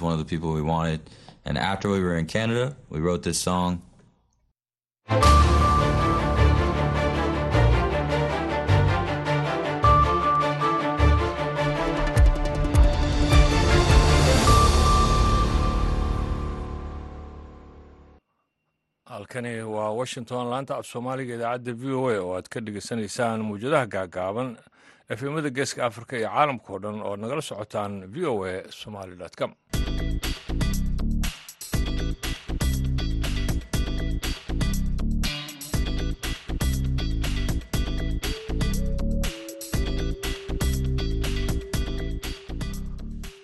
one of the people we wanted. And after we were in Canada, we wrote this song. halkani waa washington laanta af soomaaliga idaacadda v o a oo aad ka dhegeysanaysaan mawjadaha gaagaaban efemada geeska afrika iyo caalamka oo dhan oo nagala socotaan v o a somaly com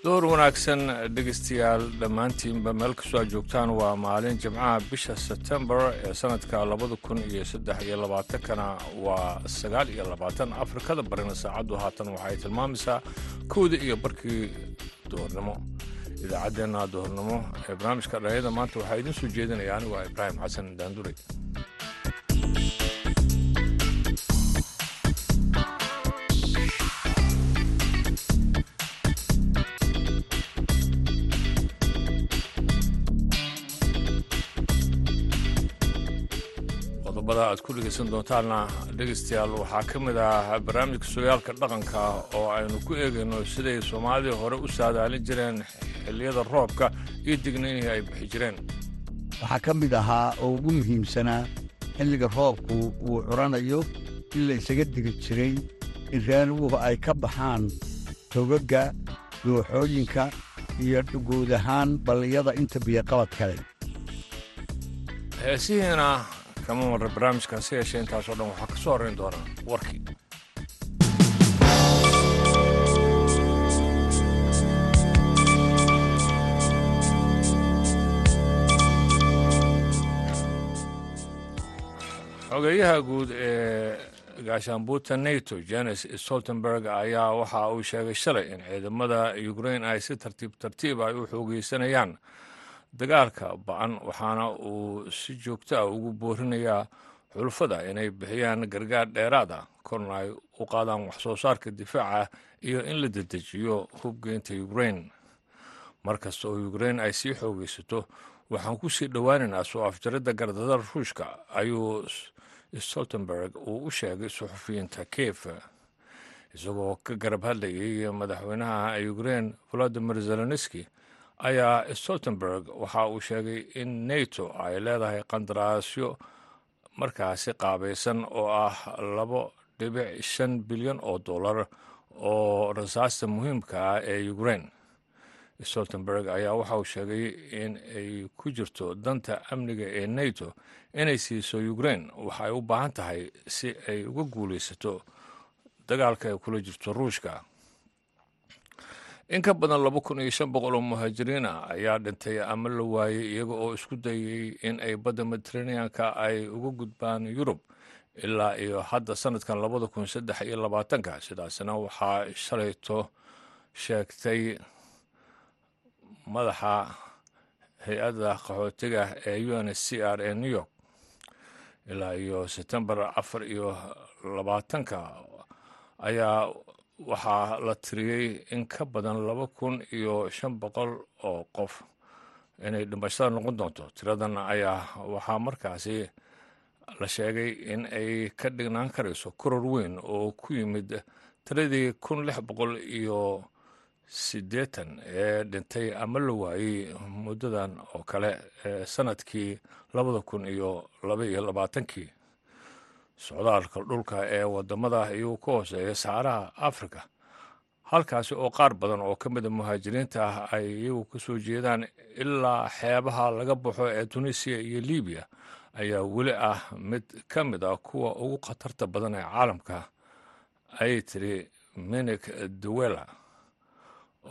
door wanaagsan dhegeystayaal dhammaantiinba meel kastoo aad joogtaan waa maalin jimcaha bisha sebtembar ee sanadka labada kun iyo saddex iyo labaatankana waa sagaal iyo labaatan. Afrikada barina saacaddu haatan waxay tilmaamaysaa kowda iyo barkii duhurnimo idaacaddeenna duhurnimo ee barnaamijka dhalinyada maanta waxaa idiin soo jeedinaya anigu a ibraahim xasan daanduray qodobada aad ku dhegaysan doontaanna dhegaystayaal waxaa ka mid ah barnaamijka sooyaalka dhaqanka oo aynu ku eegayno siday soomaalidii hore u saadaalin jireen xilliyada roobka iyo digniinihii ay bixi jireen. Waxaa ka mid ahaa oo ugu muhiimsanaa xilliga roobku uu curanayo in la isaga digi jiray in raanuguhu ay ka baxaan togagga dooxooyinka iyo guud ahaan balliyada inta biyoqabad kale kama marra barnaamijkaasi yeeshee intaasoo dhan waxaa ka soo horrayn doonaa warkii xogeeyaha guud ee gaashaanbuuta nato janes stoltenberg ayaa waxa uu sheegay shalay in ciidamada ukrain ay si tartiib tartiib ay u xoogeysanayaan dagaalka ba'an waxaana uu si joogto ah ugu boorinayaa xulufada inay bixiyaan gargaar dheeraad ah korna ay u qaadaan waxsoo saarka difaaca iyo in la dedejiyo hubgeynta ukrain mar kasta oo ukrain ay sii xoogeysato waxaan ku sii dhowaaneynaa soo afjaridda gardada ruushka ayuu stoltenberg uu u sheegay suxufiyiinta kiev isagoo ka garab hadlayay madaxweynaha ukrain volodimir zelenski ayaa stoltenberg waxa uu sheegay in nato ay leedahay qandaraasyo markaasi qaabaysan oo ah labo dhibic shan bilyan oo dollar oo rasaasta muhiimka ah ee ukrain stoltenberg ayaa waxa uu sheegay in ay ku jirto danta amniga ee nato inay siiso ukrain waxa ay u baahan tahay si ay uga guulaysato dagaalka ay kula jirto ruushka in ka badan laba kun iyo shan boqol oo muhaajiriin ah ayaa dhintay ama la waayey iyaga oo isku dayay in ay badda mediteraneanka ay uga gudbaan yurub ilaa iyo hadda sanadkan labada kun saddex iyo labaatanka. Sidaasna waxaa shalayto sheegtay madaxa hay'adda qaxootiga ee u n c r ee new york ilaa iyo sebtembar afar iyo labaatanka ayaa waxaa la tiriyey in ka badan laba kun iyo shan boqol oo qof inay dhimashada noqon doonto. Tiradan ayaa waxaa markaasi la sheegay in ay ka dhignaan karayso koror weyn oo ku yimid tiradii kun lix boqol iyo siddeetan ee dhintay ama la waayey muddadan oo kale sannadkii labada kun iyo laba iyo labaatankii socdaalka dhulka ee waddamada iyuu ka hooseeya saaraha africa halkaasi oo qaar badan oo ka mida muhaajiriinta ah ay iyagu ka soo jeedaan ilaa xeebaha laga baxo ee tunisiya iyo libiya ayaa weli ah mid ka mid ah kuwa ugu khatarta badan ee caalamka ayay tiri minik duwela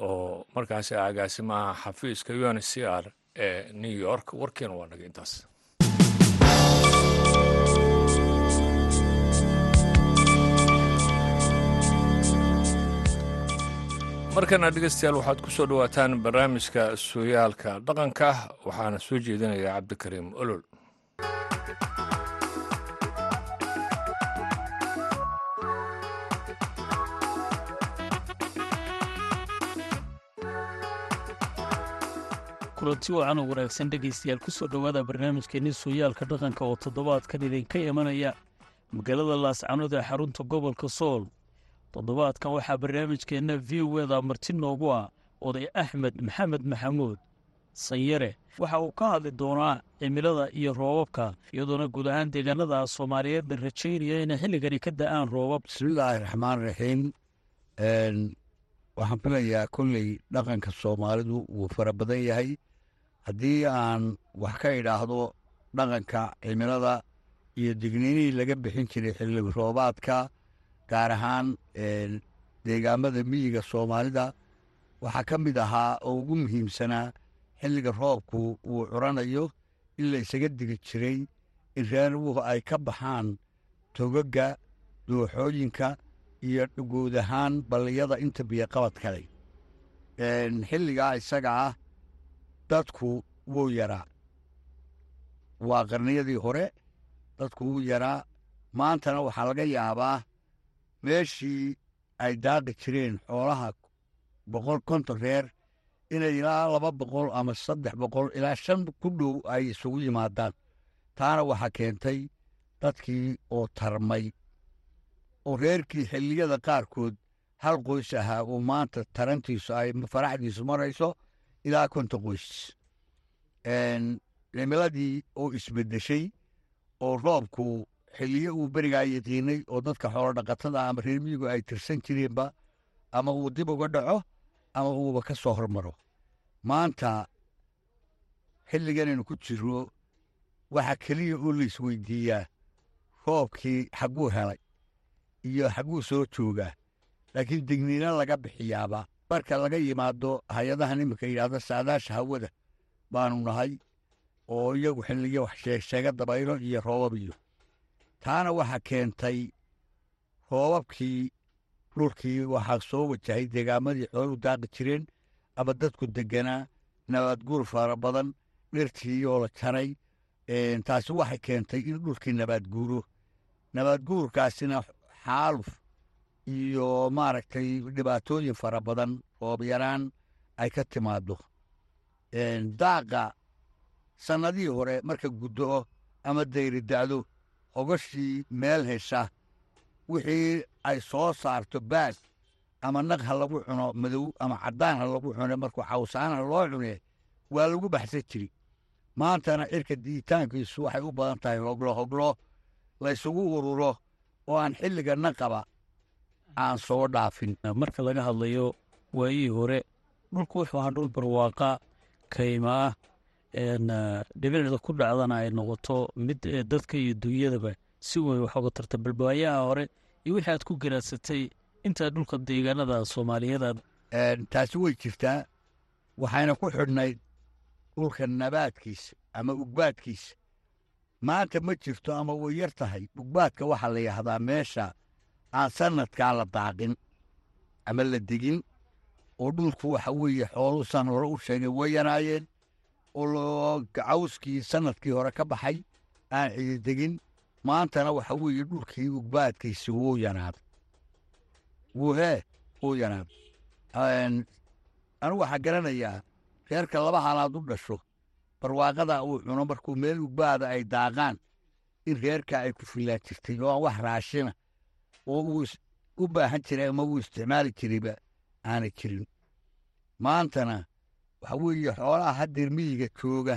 oo markaasi agaasimaha xafiiska u n c r ee new york. Warkiina waa naga intaas markana dhegeystayaal waxaad ku soo dhowaataan barnaamijka sooyaalka dhaqanka waxaana soo jeedinaya cabdikariim olol. Kulanti wacan oo wanaagsan dhegaystayaal ku soo dhowaada barnaamijkeenni sooyaalka dhaqanka oo toddobaadkan idinka imanaya magaalada laascanood ee xarunta gobolka sool toddobaadkan waxaa barnaamijkeenna v o eda marti noogu ah oday axmed maxamed maxamuud sanyare waxa uu ka hadli doonaa cimilada iyo roobabka iyadoona guud ahaan deegaanada soomaaliyeed la rajaynaya inay xilligani ka da'aan roobab. Bismillaahi raxmaan raxiim waxaan filayaa kolley dhaqanka soomaalidu wuu fara badan yahay. Haddii aan wax ka idhaahdo dhaqanka cimilada iyo digniinihii laga bixin jiray xilli roobaadka gaar ahaan deegaamada miyiga soomaalida waxaa ka mid ahaa oo ugu muhiimsanaa xilliga roobku uu curanayo in la isaga digi jiray in reerwuhu ay ka baxaan togagga dooxooyinka iyo guud ahaan balliyada inta biyoqabad kale xilligaa isaga ah dadku wuu yaraa. Waa qarniyadii hore dadku wuu yaraa. Maantana waxaa laga yaabaa meeshii ay daaqi jireen xoolaha boqol konton reer inay ilaa laba boqol ama saddex boqol ilaa shan ku dhow ay isugu yimaadaan. Taana waxaa keentay dadkii oo tarmay oo reerkii xilliyada qaarkood hal qoys ahaa oo maanta tarantiisu ay faraxdiisu marayso ilaa konton qoys. Cimiladii oo isbeddeshay oo roobku xilliyo uu berigaa yaqiinay oo dadka xoolo dhaqatada ama reer miyigu ay tirsan jireenba ama uu dib uga dhaco ama uuba ka soo hormaro. Maanta xilliganaynu ku jirro waxaa keliya oo la isweydiiyaa roobkii xagguu helay iyo xagguu soo joogaa laakiin digniino laga bixiyaaba. Marka laga yimaado hay'adahan iminka yidhaahdo saadaasha hawada baanu nahay oo iyagu xilliyo wax sheegsheega dabaylo iyo roobab iyo taana waxaa keentay roobabkii dhulkii waxaa soo wajahay deegaamadii xoolu daaqi jireen ama dadku deganaa nabaadguur fara badan dhirtii oo la jaray taasi waxay keentay in dhulkii nabaadguuro nabaadguurkaasina xaaluf iyo maaragtay dhibaatooyin fara badan roob yaraan ay ka timaado daaqa sannadihii hore marka guddo'o ama dayri da'do hogashii meel hesha. Wixii ay soo saarto baag ama naq ha lagu cuno madow ama caddaan ha lagu cune markuu cawsaan ha loo cune waa lagu baxsan jiri. Maantana cirka diitaankiisu waxay u badan tahay hoglo hoglo. Laysugu ururo oo aan xilliga naqaba aan soo dhaafin. Marka laga hadlayo waayihii hore dhulku wuxuu ahaa dhul barwaaqa kayma ah dhibicda ku dhacdana ay noqoto mid dadka iyo dunyadaba si weyn wax uga tarta. Balbaayaha hore iyo wixii aad ku garaadsatay intaa dhulka deegaanada soomaaliyeed taasi way jirtaa. Waxayna ku xidhnayd dhulka nabaadkiisa ama ugbaadkiisa maanta ma jirto ama way yar tahay. Ugbaadka waxaa la yidhaahdaa meesha aan sanadkaa la daaqin ama la degin oo dhulku waxa weeye xooluusan hore u sheegay way yaraayeen oo cawskii sannadkii hore ka baxay aan cididegin maantana waxa weeye dhulkii ugbaadkiisi wuu yanaaday wuu hee wuu yanaaday anigu waxaa garanayaa reerka laba halaad u dhasho barwaaqada uu cuno markuu meel ugbaada ay daaqaan in reerka ay ku fillaan jirtay oo wax raashina oo u baahan jiray ama uu isticmaali jirayba aanay jirin. Maantana waxa weeye xoolaha haddeer miyiga jooga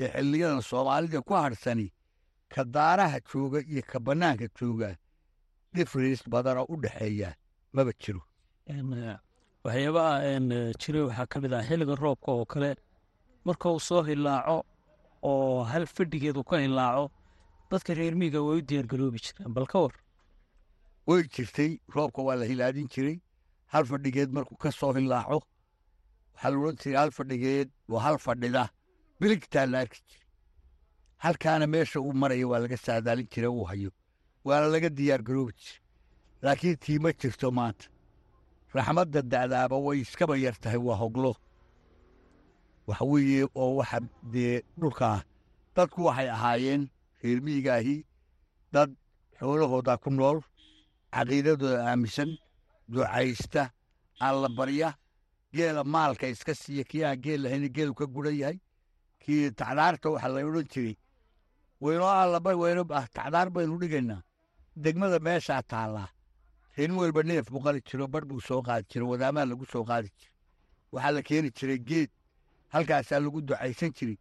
ee xilliyadan soomaalida ku hadhsani ka daaraha jooga iyo ka bannaanka jooga difference badanoo u dhexeeya maba jiro. Waxyaabaha jiray waxaa ka mid ah xilliga roobka oo kale. Marka uu soo hilaaco oo hal fadhigeedu ka hilaaco dadka reer miyiga way u diyaargaroobi jireen bal ka war. Way jirtay roobka waa la hilaadin jiray. Hal fadhigeed markuu ka soo hilaaco waxaa la odhan jiray hal fadhigeed waa hal fadhida biligtaa la arki jiray. Halkaana meesha uu maraya waa laga saadaalin jira uu hayo. Waana laga diyaar garoobi jiray. Laakiin tii ma jirto maanta. Raxmadda da'daaba way iskaba yar tahay waa hoglo. Waxa weeye oo waxa dee dhulkaa dadku waxay ahaayeen reer miyigaahi dad xoolahooda ku nool caqiidadooda aaminsan ducaysta alla barya geela maalka iska siiya kii aan geel lahayna geelu ka guran yahay. Kii tacdaarta waxa la odhan jiray waynoo allaba wayno ah tacdaar baynu dhigaynaa. Degmada meeshaa taallaa. Rin walba neef buu jiro bar buu soo qaadi jiro wadaamaa lagu soo qaadi jiro. Waxaa la keeni jiray geed halkaasaa lagu ducaysan jiray.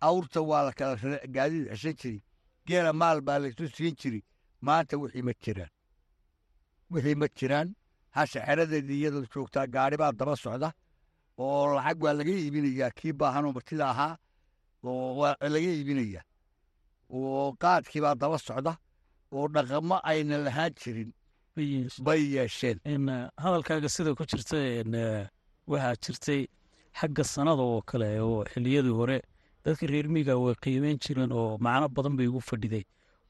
Awrta waa la kala gaadiid xeshan jiray. Geela maal baa laysu siin jiray. Maanta wixii ma jiraan. Wixii ma jiraan hasha xeradeedii iyadoo joogtaa gaari baa daba socda oo lacag waa laga iibinayaa kii baahanoo martida ahaa oo waa laga iibinayaa oo qaadkii baa daba socda oo dhaqamo ayna lahaan jirin bay yeesheen hadalkaaga sida ku jirta waxaa jirtay xagga sanada oo kale oo xiliyadii hore. Dadka reer miiga way qiimeyn jireen oo macno badan bay ugu fadhiday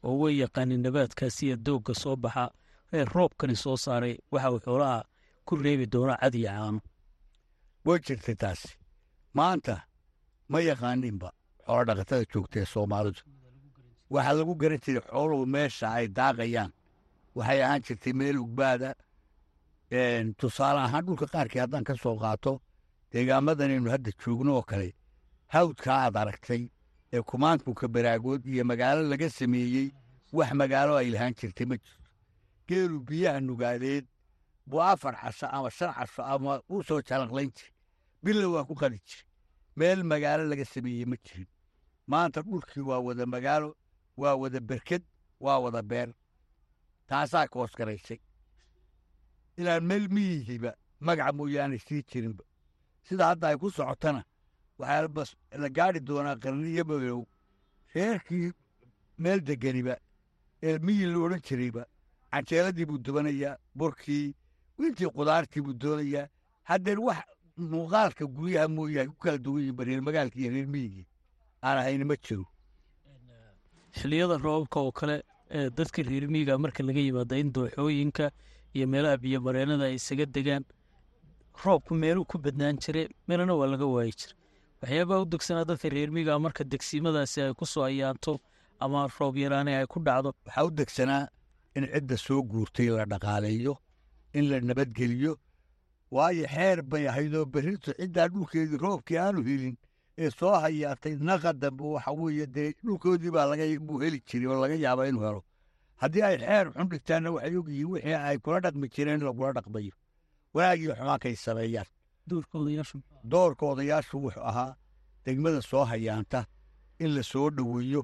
oo way yaqaanin nabaadkaasi iyo doogga soo baxa roobkani soo saaray waxa uu xoolaha ku reebi doona cad iyo caano. Way jirtay taasi. Maanta ma yaqaaninba xoolo dhaqatada joogta ee soomaalidu. Waxaa lagu garan jiray xooluhu meesha ay daaqayaan. Waxay ahaan jirtay meel ugbaada. Tusaale ahaan dhulka qaarkii haddaan ka soo qaato deegaamadanaynu hadda joogno oo kale hawdkaa aad aragtay ee kumaankuka baraagood iyo magaalo laga sameeyey wax magaalo ay lahaan jirtay ma jirto geelu biyaha nugaaleed buu afar casho ama shan casho ama u soo jalaqlayn jiri billa waa ku qadi jiri meel magaalo laga sameeyey ma jirin. Maanta dhulkii waa wada magaalo waa wada berked waa wada beer. Taasaa koos garaysay. Inaan meel miyihiiba magaca mooyaane sii jirinba. Sida hadda ay ku socotana waxaa la gaadhi doonaa qarniyo madow reerkii meel degganiba ee miyi la odhan jirayba canjeeladii buu dubanayaa burkii intii qudaartii buu doonayaa haddeen wax muuqaalka guryaha mooyahay ku kala duwan yihinba reer magaalkii iyo reer miyigii aan ahayna ma jiro. Xiliyada roobabka oo kale ee dadka reer miiga marka laga yimaada in dooxooyinka iyo meelaha biyomareenada ay isaga degaan roobku meeluu ku badnaan jire meelana waa laga waayi jira waxyaabaha u degsanaa dadka reer miiga marka degsiimadaasi ay ku soo ayaanto ama roob yaraani ay ku dhacdo. Waxaa u degsanaa in cidda soo guurtay la dhaqaaleeyo in la nabadgeliyo waayo xeer bay ahaydoo berrito ciddaa dhulkeedii roobkii aanu helin ee soo hayaatay naqa dambe waxa weeye dee dhulkoodii baa laga buu heli jiray oo laga yaaba inuu helo. Haddii ay xeer xun dhigtaanna waxay ogyihiin wixii ay kula dhaqmi jireen in lagula dhaqmayo wanaagii xumaakay sameeyaan. Doorka odayaashu wuxuu ahaa degmada soo hayaanta in la soo dhoweeyo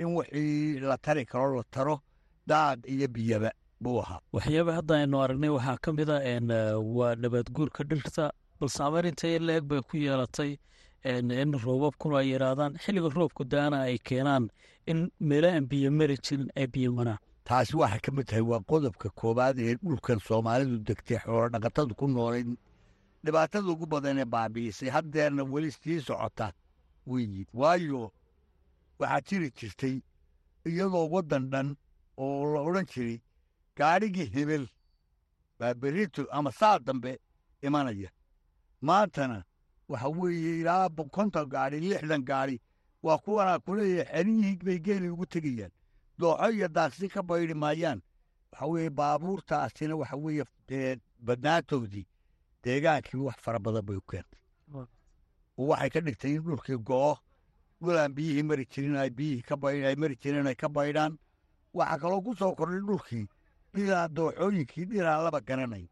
in wixii la tari karo la taro daaq iyo biyaba buu ahaa. Waxyaaba hadda aynu aragnay waxaa ka mid a n waa nabaad guurka dhirta bal saameyn intay leeg bay ku yeelatay in roobabkuna ay yaraadaan xilliga roobku daana ay keenaan in meelahan biyo mari jirin ay biyo maraan taasi waxay ka mid tahay waa qodobka koowaad ee dhulkan soomaalidu degtay xoolo dhaqatadu ku noolayd dhibaatada ugu badan ee baabi'isay haddeerna weli sii socota weyi waayo waxaa jiri jirtay iyadoo waddan dhan oo la odhan jiray gaadhigii hebel baa berrito ama saa dambe imanaya maantana waxa weeye ilaa konton gaadhi lixdan gaadhi waa kuwanaa kuleeyahay xerihii bay geeli ugu tegayaan dooxo iyo daaqsi ka baydhi maayaan waxa weeye baabuurtaasina waxa weeye badnaantoodii deegaankii wax fara badan bay u keentay waxay ka dhigtay in dhulkii go'o dhulaan biyihii mari jirin ay biyihii ka baydh ay mari jireen ay ka baydhaan waxaa kaloo ku soo kordhay dhulkii. Dhilaa dooxooyinkii dhilaa laba garanay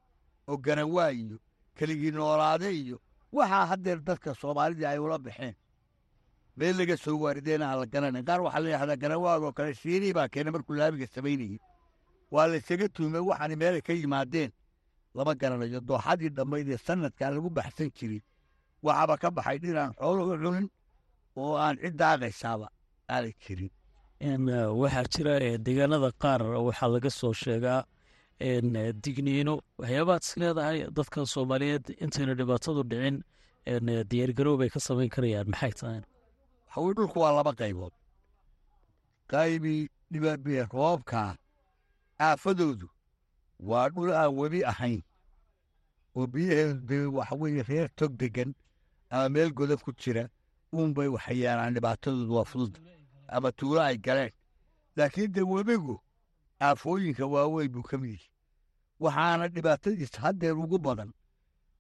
oo garanwaa iyo keligii noolaade iyo waxaa haddeer dadka soomaalidii ay ula baxeen. Meel laga soo waarideena aan la garanayn qaar waxaa la yidhahdaa garanwaadoo kale shiirii baa keenay markuu laabiga samaynayay waa la isaga tuumay waxaani meelay ka yimaadeen lama garanayo dooxadii dhammayd ee sanadkaa lagu baxsan jiray waxaaba ka baxay dhinaan xooluhu cunin oo aan cid daaqaysaaba aanay jirin waxaa jira deegaanada qaar waxaa laga soo sheegaa digniino. Waxyaabaad is leedahay dadka soomaaliyeed intayna dhibaatadu dhicin diyaargarow bay ka samayn karayaan. Maxay tahay? Waxaweye dhulku waa laba qaybood. Qaybii dhibabe roobkaa aafadoodu waa dhul aan webi ahayn. Oo biyaheedu waxa weeye reer tog degan ama meel godan ku jira uunbay waxyeelaan dhibaatadoodu waa fudud ama tuulo ay galeen. Laakiin dee webigu aafooyinka waaweyn buu ka mid yihi waxaana dhibaatadiisa haddeer ugu badan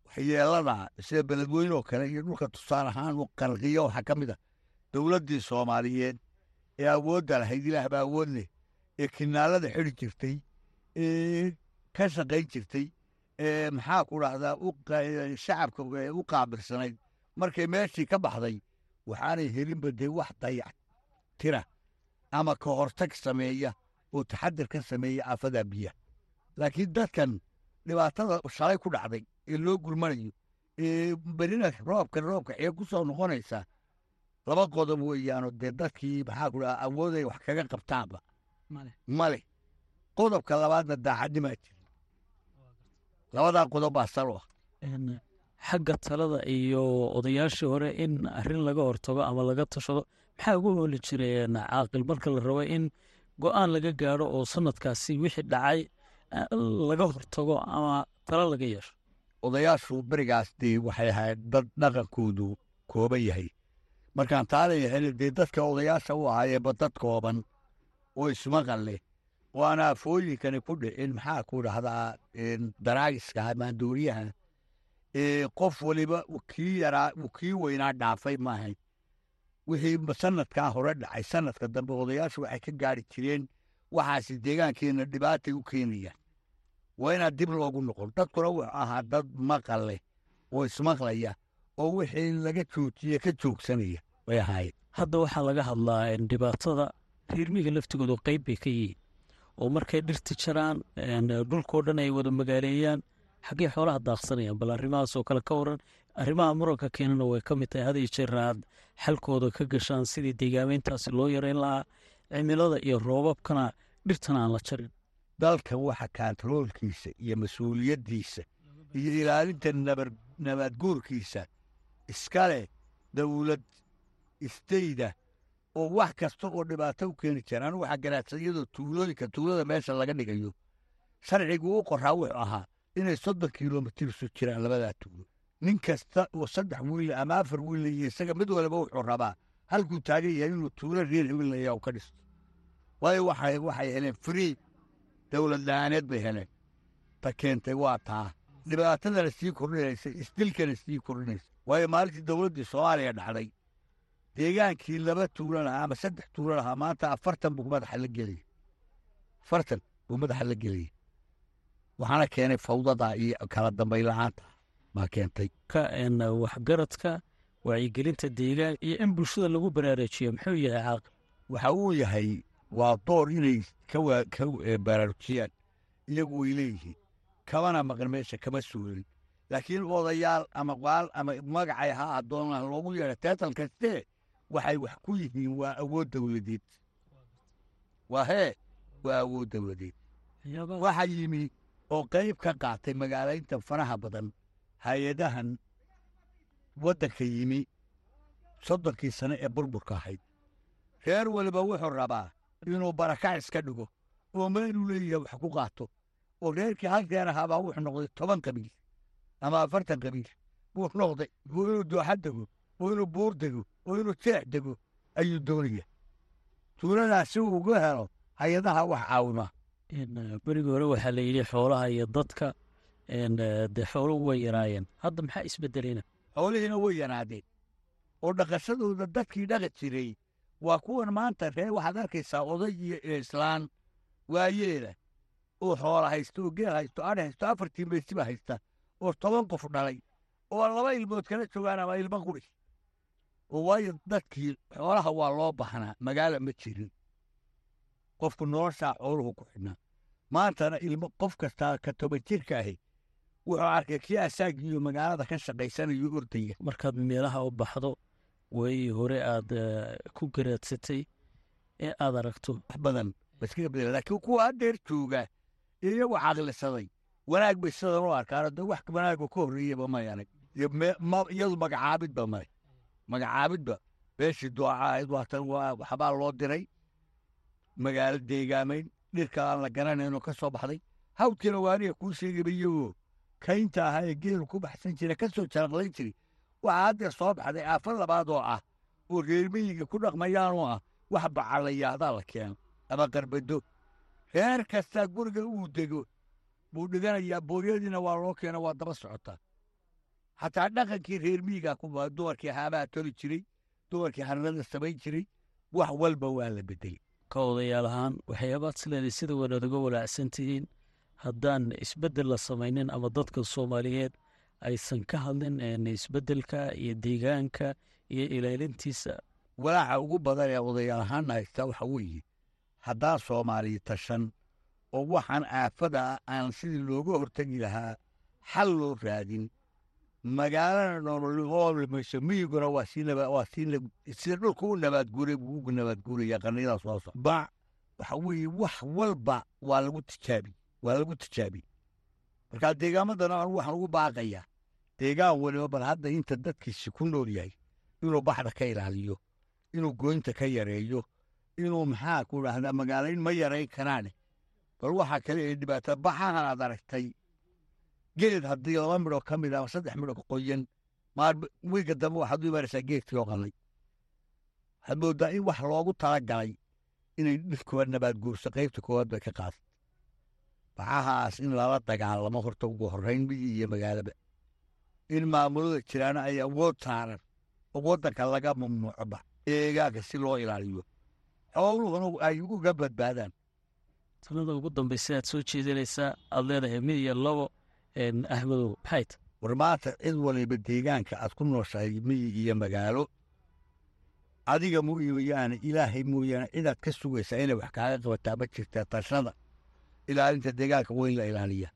waxyeelada sida beledweyne oo kale iyo dhulka tusaale ahaan uu qarqiyo waxaa ka mid a dowladdii soomaaliyeed ee awoodda lahayd ilaah baa awood leh ee kinaalada xidhi jirtay ee ka shaqayn jirtay ee maxaa ku dhahdaa u shacabka u qaabilsanayd. Markay meeshii ka baxday waxaanay helinba dee wax dayac tira ama ka hortag sameeya oo taxadir ka sameeya aafadaa biyaha. Laakiin dadkan dhibaatada shalay ku dhacday ee loo gurmanayo ee berina roobka roobka xee ku soo noqonaysa laba qodob weeyaano dee dadkii maxaa ku dhaha awooday wax kaga qabtaanba. Male. Qodobka labaadna daacadnimaa jira labadaa qodob baa sal u ah. Xagga talada iyo odayaashii hore in arrin laga hortago ama laga tashado maxaa ugu hooli jiray een, caaqil? Marka la rabo in go'aan laga gaadho oo sanadkaasi wixii dhacay eh, laga hortago ama talo laga yeesho? Odayaashu berigaas dee waxay ahayd dad dhaqankoodu kooban yahay. Markaan taalayahay dee dadka odayaasha u ahaayeeba dad kooban oo ismaqal leh oo aan ku dhicin maxaa ku dhahdaa daraagiska maandooriyaha ee qof waliba kii yaraa kii weynaa dhaafay maahay wixii ma- sanadkaa hore dhacay sanadka dambe odayaashu waxay ka gaari jireen waxaasi deegaankeenna dhibaatay u keenayaan. Waa inaa dib loogu noqon. Dadkuna wuxuu ahaa dad maqal leh oo ismaqlaya oo wixii laga joojiye ka joogsanaya. Way ahaayeen. Hadda waxaa laga hadlaa dhibaatada reermiga laftigoodu qeyb bay ka yihiin. Oo markay dhirti jaraan een, dhulkoo dhan ay wada magaaleeyaan xaggee xoolaha daaqsanayaan bal arrimahaas oo kale ka waran arrimaha muranka keenana way ka mid tahay had iyo jeer aad xalkooda ka gashaan sidii deegaameyntaasi loo yareyn lahaa cimilada iyo roobabkana dhirtana aan la jarin. Dalkan waxa kaantaroolkiisa iyo mas'uuliyaddiisa iyo ilaalinta nabar nabadguurkiisa iska leh dowlad istayda oo wax kasta oo dhibaato u keeni jira anigu waxaa garaadsan iyadoo tuulooyinka tuulada meesha laga dhigayo sharcigu u qoraa wuxuu ahaa inay soddon kilomitir isu jiraan labadaa tuulo nin kasta oo saddex wiil ama afar wiil iyo isaga mid waliba wuxuu rabaa halkuu taagan yahay inuu tuulo reer hibilaya ka dhisto. Waayo waxay heleen free dowlad la'aaneed bay heleen. Ta keentay waa taa. Dhibaatadana sii kordhinaysa isdilkana sii kordhinaysa waayo maalintii dowladdii soomaaliya dhacday deegaankii laba tuulo lahaa ama saddex tuulo lahaa maanta afartan buu madaxa la gelaya afartan buu madaxa la gelaya waxaana keenay fawdada iyo kala dambayn la'aanta baa keentay ka een, waxgaradka wacyigelinta deegaan iyo in bulshada lagu baraarujiyo muxuu yahay caaqil waxa uu yahay waa door inay ka eh, baraarujiyaan iyagu way leeyihiin. Kamana maqan meesha kama suulin laakiin odayaal ama qaal ama magacay ha adoonaan loogu yeedha teetal kaste waxay wax ku yihiin waa awood dowladeed waa hee waa awood dowladeed waxaa yimi oo qayb ka qaatay magaalaynta faraha badan hay'adahan waddanka yimi soddonkii sane ee burburka ahayd. Reer waliba wuxuu rabaa inuu barakac iska dhigo oo meeluu leeyahay wax ku qaato oo reerkii hal reer ahaabaa wuxuu noqday toban qabiil ama afartan qabiil. Buu noqday oo inuu dooxa dego oo inuu buur dego oo inuu jeex dego ayuu doonaya. Tuuladaas si uu uga helo hay'adaha wax caawima. Een, eh, berigii hore waxaa la yidhi xoolaha iyo dadka eh, dee xooluhu way yaraayeen. Hadda maxaa isbedelena xoolihiina way yaraadeen. Oo dhaqashadooda dadkii dhaqi jiray waa kuwan maanta reer waxaad arkaysaa oday iyo islaan waayeela. Oo xoola haysto oo geel haysto adh haysto afartii maysiba haysta. Oo toban qof dhalay. Oo laba ilmood kala joogaan ama ilmo quri oo waayo dadkii xoolaha waa loo baxnaa magaala ma jirin. Qofku noloshaa xooluhu ku xidhnaa. Maantana ilmo qof kastaa ka toban jirka ahi wuxuu arkay kii asaagiiyo magaalada ka shaqaysanayo ordaya markaad meelaha u baxdo way hore aad eh, ku garaadsatay ee aad aragto. Wax badan laakiin kuwa haddeer jooga iyagu caqlisaday wanaag bay sidan u arkaan. De wax wanaaga ka horreeyaba may anag iyadu magacaabidba male magacaabidba beeshii dooca ahayd waatan waxbaa loo diray. Magaalo deegaamayn dhirka aan la garanaynoo ka soo baxday. Hawdkiina waaniga kuu sheegaba iyagoo kaynta ahaa ee geelu ku baxsan jira ka soo jaraqlayn jiray waxaa haddeer soo baxday aafo labaad oo ah oo reermiyiga ku dhaqmayaanoo ah wax bacalayaahdaa la keeno ama qarbado reer kastaa guriga uu dego buu dhiganayaa booryadiina waa loo keena waa daba socotaa xataa dhaqankii reer miyigaa kuma dumarkii haabaha toli jiray dumarkii harnada samayn jiray wax walba waa la bedelay ka odayaal ahaan waxyaabaad sileeday sida wanaad uga walaacsan haddaan isbeddel la samaynin ama dadka soomaaliyeed aysan ka hadlin isbeddelka iyo deegaanka iyo ilaalintiisa. Walaaca ugu badan ee odayaal ahaan haysta waxa weeye haddaan soomaaliya tashan oo waxaan aafada aan sidii looga hortegi lahaa xal loo raadin magaalana nololmayso miyiguna waa sida dhulka u nabaadguuray buu ugu nabaadguuraya qarniyadaa soo soc ba waxa weeye wax walba waa lagu tijaabi waa lagu tijaabi. Markaa deegaamadana anu waxaan ugu baaqayaa deegaan waliba bal hadda inta dadkiisi ku nool yahay inuu baxda ka ilaaliyo inuu goynta ka yareeyo inuu maxaa ku dhahdaa magaalayn ma yarayn karaane. Bal waxaa kale ee dhibaatada baxahan aad aragtay. Geed haddii laba midhoo ka mid ama saddex midhoo qoyan wiiga dambe waxaad u imaanaysaa geedkii oo qalay waxaad moodaa in wax loogu talagalay inay dhirkooda nabaad guurso qaybta koowaad bay ka qaada bacahaas in lala dagaalamo horta ugu horrayn miyi iyo magaalaba in maamulada jiraana ay awood saaran. Oo waddanka laga mamnuuco bax deegaanka si loo ilaaliyo. Xooluhuna ay uga badbaadaan. Sanada ugu dambaysa aad soo jeedinaysaa aad leedahay mid iyo labo ahmedow maxayt war maanta cid waliba deegaanka aad ku nooshahay miyi iyo magaalo. Adiga mooyaane ilaahay mooyaane cidaad ka sugaysaa inay wax kaaga qabataa ma jirtaa tashada ilaalinta deegaanka waa in la ilaaliyaa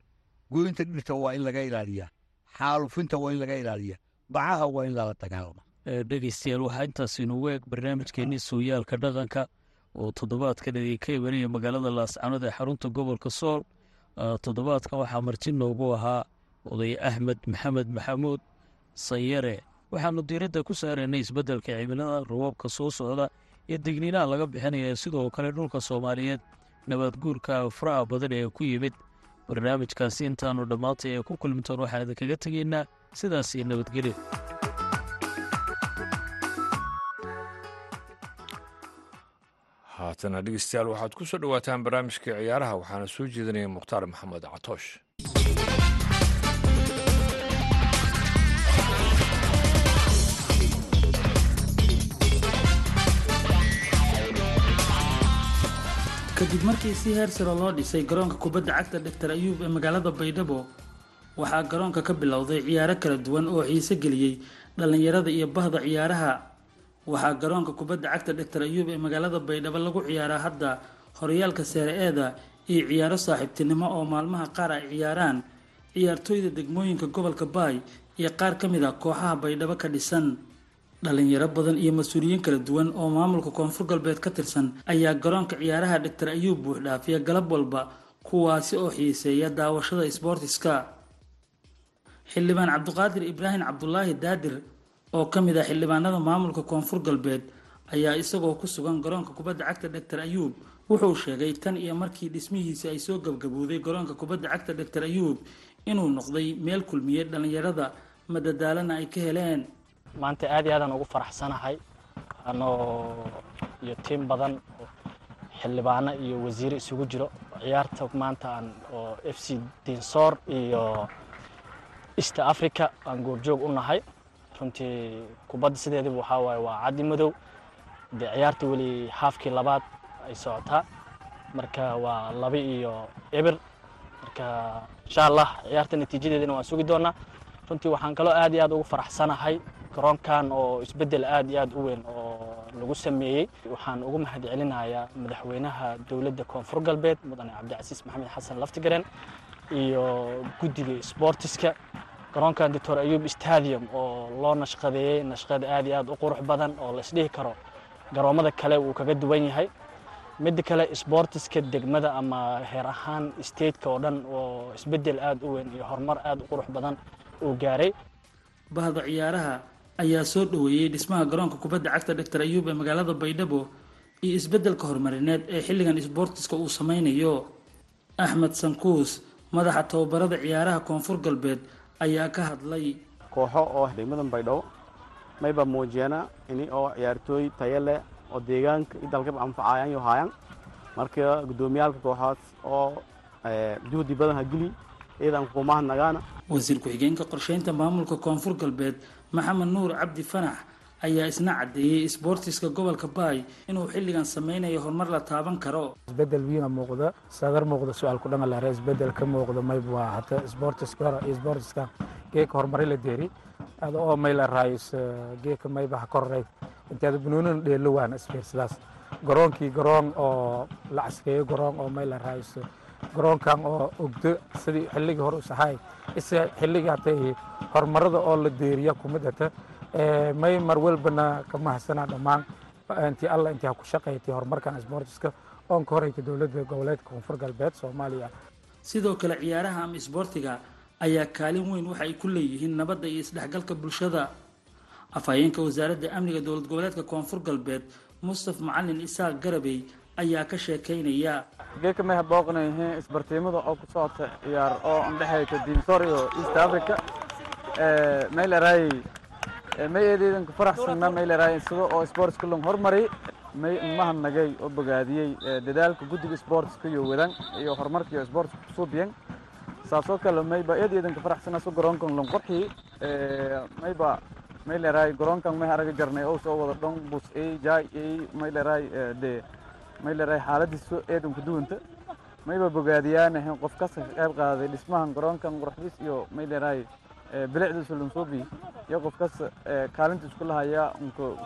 goynta dhirta waa in laga ilaaliyaa xaalufinta waa in laga ilaaliyaa bacaha waa in lala dagaalama dhegeystayaal waxaa intaas inugu eeg barnaamijkeenii sooyaalka dhaqanka oo toddobaadkan idinka imanaya magaalada laascanood ee xarunta gobolka sool toddobaadkan waxaa marti noogu ahaa oday axmed maxamed maxamuud sanyare waxaanu diiradda ku saaraynay isbeddelka cimilada roobabka soo socda iyo digniinaha laga bixinaya sidoo kale dhulka soomaaliyeed nabadguurka faraha badan ee ku yimid barnaamijkaasi intaannu dhammaantay ee ku kulmintoon waxaan idinkaga tegaynaa sidaas iyo nabadgelyo haatana dhegeystayaal waxaad ku soo dhowaataan barnaamijkai ciyaaraha waxaana soo jeedinaya mukhtaar maxamed catoosh kadib markii si heer saro loo dhisay garoonka kubadda cagta doctor ayuub ee magaalada baydhabo waxaa garoonka ka bilowday ciyaaro kala duwan oo xiise geliyey dhallinyarada iyo bahda ciyaaraha. Waxaa garoonka kubadda cagta doctor ayuub ee magaalada baydhabo lagu ciyaaraa hadda horyaalka seere eeda iyo ciyaaro saaxiibtinimo oo maalmaha qaar ay ciyaaraan. Ciyaartooyda degmooyinka gobolka baay iyo qaar ka mid a kooxaha baydhabo ka dhisan dhalinyaro badan iyo mas'uuliyiin kala duwan oo maamulka koonfur galbeed ka tirsan ayaa garoonka ciyaaraha doctor ayuub buuxdhaafiya galab walba kuwaasi oo xiiseeya daawashada sboortiska xildhibaan cabdiqaadir ibraahim cabdulaahi daadir oo ka mid ah xildhibaanada maamulka koonfur galbeed ayaa isagoo ku sugan garoonka kubadda cagta doctor ayuub. Wuxuu sheegay tan iyo markii dhismihiisi ay soo gabgabowday garoonka kubadda cagta doctor ayuub inuu noqday meel kulmiyey dhallinyarada madadaalana ay ka heleen maanta aad iyo aadaan ugu faraxsanahay. Anoo iyo tiim badan xildhibaano iyo wasiire isugu jiro. Ciyaarta maanta aan oo f c dinsoor iyo east africa aan goobjoog u nahay. Runtii kubadda sideediba waxaa waaye waa caddi madow. Dee ciyaarta weli haafkii labaad ay socotaa. Marka waa laba iyo eber. Marka insha allah ciyaarta natiijadeedana waan sugi doonaa. Runtii waxaan kaloo aad iyo aad ugu faraxsanahay garoonkan oo isbeddel aad iyo aad u weyn oo lagu sameeyey waxaan ugu mahad madaxweynaha dowladda koonfur galbeed mudane cabdicasiis maxamed xasan laftigaren iyo guddiga sboortiska garoonkan doctor ayuub stadium oo loo nashqadeeyey nashqad aad iyo aad u qurux badan oo la isdhihi karo garoommada kale wuu kaga duwan yahay. Midda kale sboortiska degmada ama heer ahaan stateka oo dhan oo isbeddel aad u weyn iyo horumar aad u qurux badan uu gaaray. Bahda ciyaaraha ayaa soo dhoweeyey dhismaha garoonka kubadda cagta doctor ayuub ee magaalada baydhabo iyo isbeddelka horumarineed ee xilligan sboortiska uu sameynayo axmed sankuus madaxa tababarada ciyaaraha koonfur galbeed ayaa ka hadlay. Kooxo oo degmadan baydhabo mayba muujiyeena ini oo ciyaartooy tayo leh oo deegaanka i dalkaba anfacayaan yo haayaan. Marka guddoomiyaalka kooxaas oo juhdi badan ha geli iyadan kuumahad nagaana. Wasiir ku-xigeenka qorsheynta maamulka koonfur galbeed maxamed nuur cabdi fanax ayaa isna caddeeyey isboortiska gobolka baay inuu xilligan sameynayo horumar la taaban karo. Isbedel wiina muuqda sadar muuqda su'aal ku dhangalare isbeddel ka muuqda mayb waa hata isboortiska hore iyo isboortiska geeka horumari la deeri ada oo mayla raayis geeka maybaha korreyd inteeda bunuunan dheelo waan isfiirsadaas garoonkii garoon oo la caskeeyo garoon oo mayla raayis garoonkan oo ogdo sidii xilligii hore usahay ise xilligii hatay horumarada oo la deeriya kumid hata may mar walbana ka mahadsanaa dhammaan intii alla intii ha ku shaqaytay horumarkan isboortiska oon ka horeytay dowladda goboleedka koonfur galbeed soomaaliya. Sidoo kale ciyaaraha ama isboortiga ayaa kaalin weyn waxa ay ku leeyihiin nabadda iyo isdhexgalka bulshada. Afhayeenka wasaaradda amniga dowlad goboleedka koonfur galbeed mustaf macalin isaaq garabey ayaa ka sheekeynaya geeka may habooqnayihiin isbartiimada oo ku socota ciyaar oo andhexaysa dinsor iyo east africa may laraayay may eedeedan ku faraxsanna may laraayay sida oo sportska lon hormari. May mahadnagay oo bogaadiyey dadaalka guddiga sportska iyo wadan iyo horumarka iyo sportska kusuubiyan saasoo kale mayba eedeedan ku faraxsanna su garoonkan lon qorxi mayba may laraay garoonkan may araga jarnay oo soo wada dhon bus ay jaay ay may laraay de may laraay xaaladiisu eedan ku duwanta. Mayba bogaadiyaanahin qof kasta ka qayb qaaday dhismahan garoonkan qurxdiis iyo may laraay bilicdiisu lansuubi iyo qof kasta kaalinta isku lahaya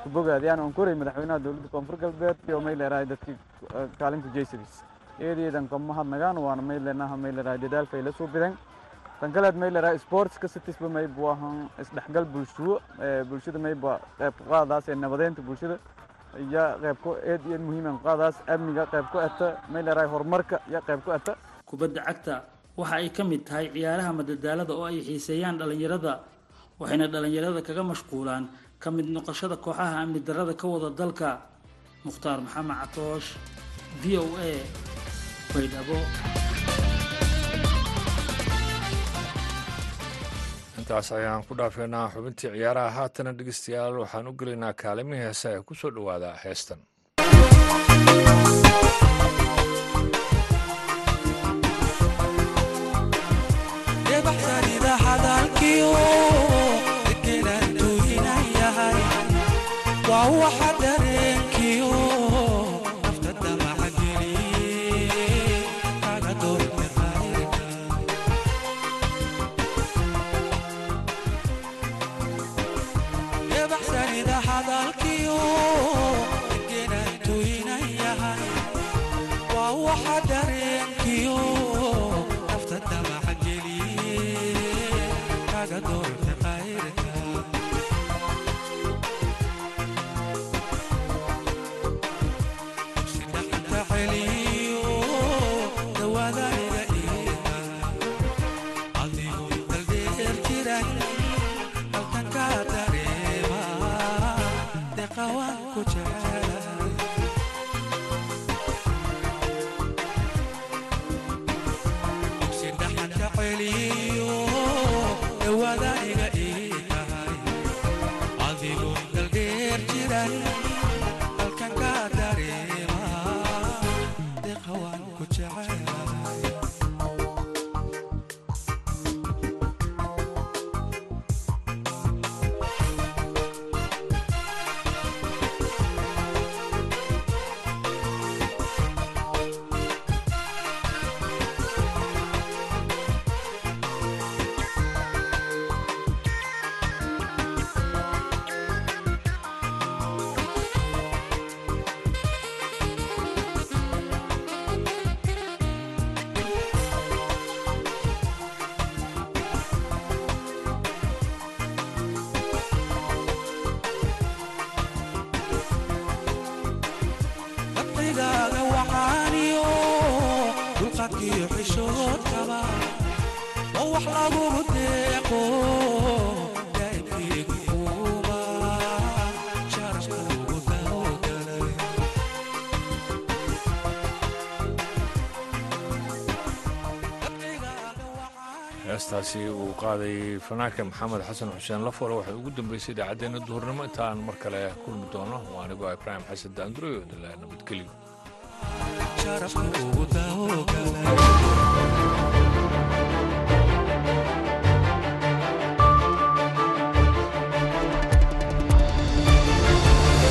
ku bogaadiyaan on koray madaxweynaha dowladda koonfur galbeed iyo may laraay dadkii kaalinta jaysadis eedeedan kama hadnagaan waana may leenaha may laraay dadaalka ay la soo bideen. Tan kaleed may laraay sportska sitisba mayba waahan isdhexgal bulshuwo bulshada mayba qayb ku qaadaas ee nabadeynta bulshada iyo qayb ku eed iyo muhiiman qaadaas amniga qayb ku ata may laraay horumarka iyo qayb ku ata kubadda cagta waxa ay ka mid tahay ciyaaraha madadaalada oo ay xiiseeyaan dhallinyarada waxayna dhallinyarada kaga mashquulaan ka mid noqoshada kooxaha amni darrada ka wada dalka. Mukhtaar maxamed catoosh v o a baydhabo intaas ayaan ku dhaafeynaa xubintii ciyaaraha haatana dhegeystayaal. Waxaan u gelaynaa kaalimihii heesa ee ku soo heestaasi uu qaaday fanaanka maxamed xasan xuseen lafore waxay ugu dambeysay idaacaddeenna duhurnimo. Intaan mar kale kulmi doono waa anigoo ibraahim xasan daanduro dila nabadgelyo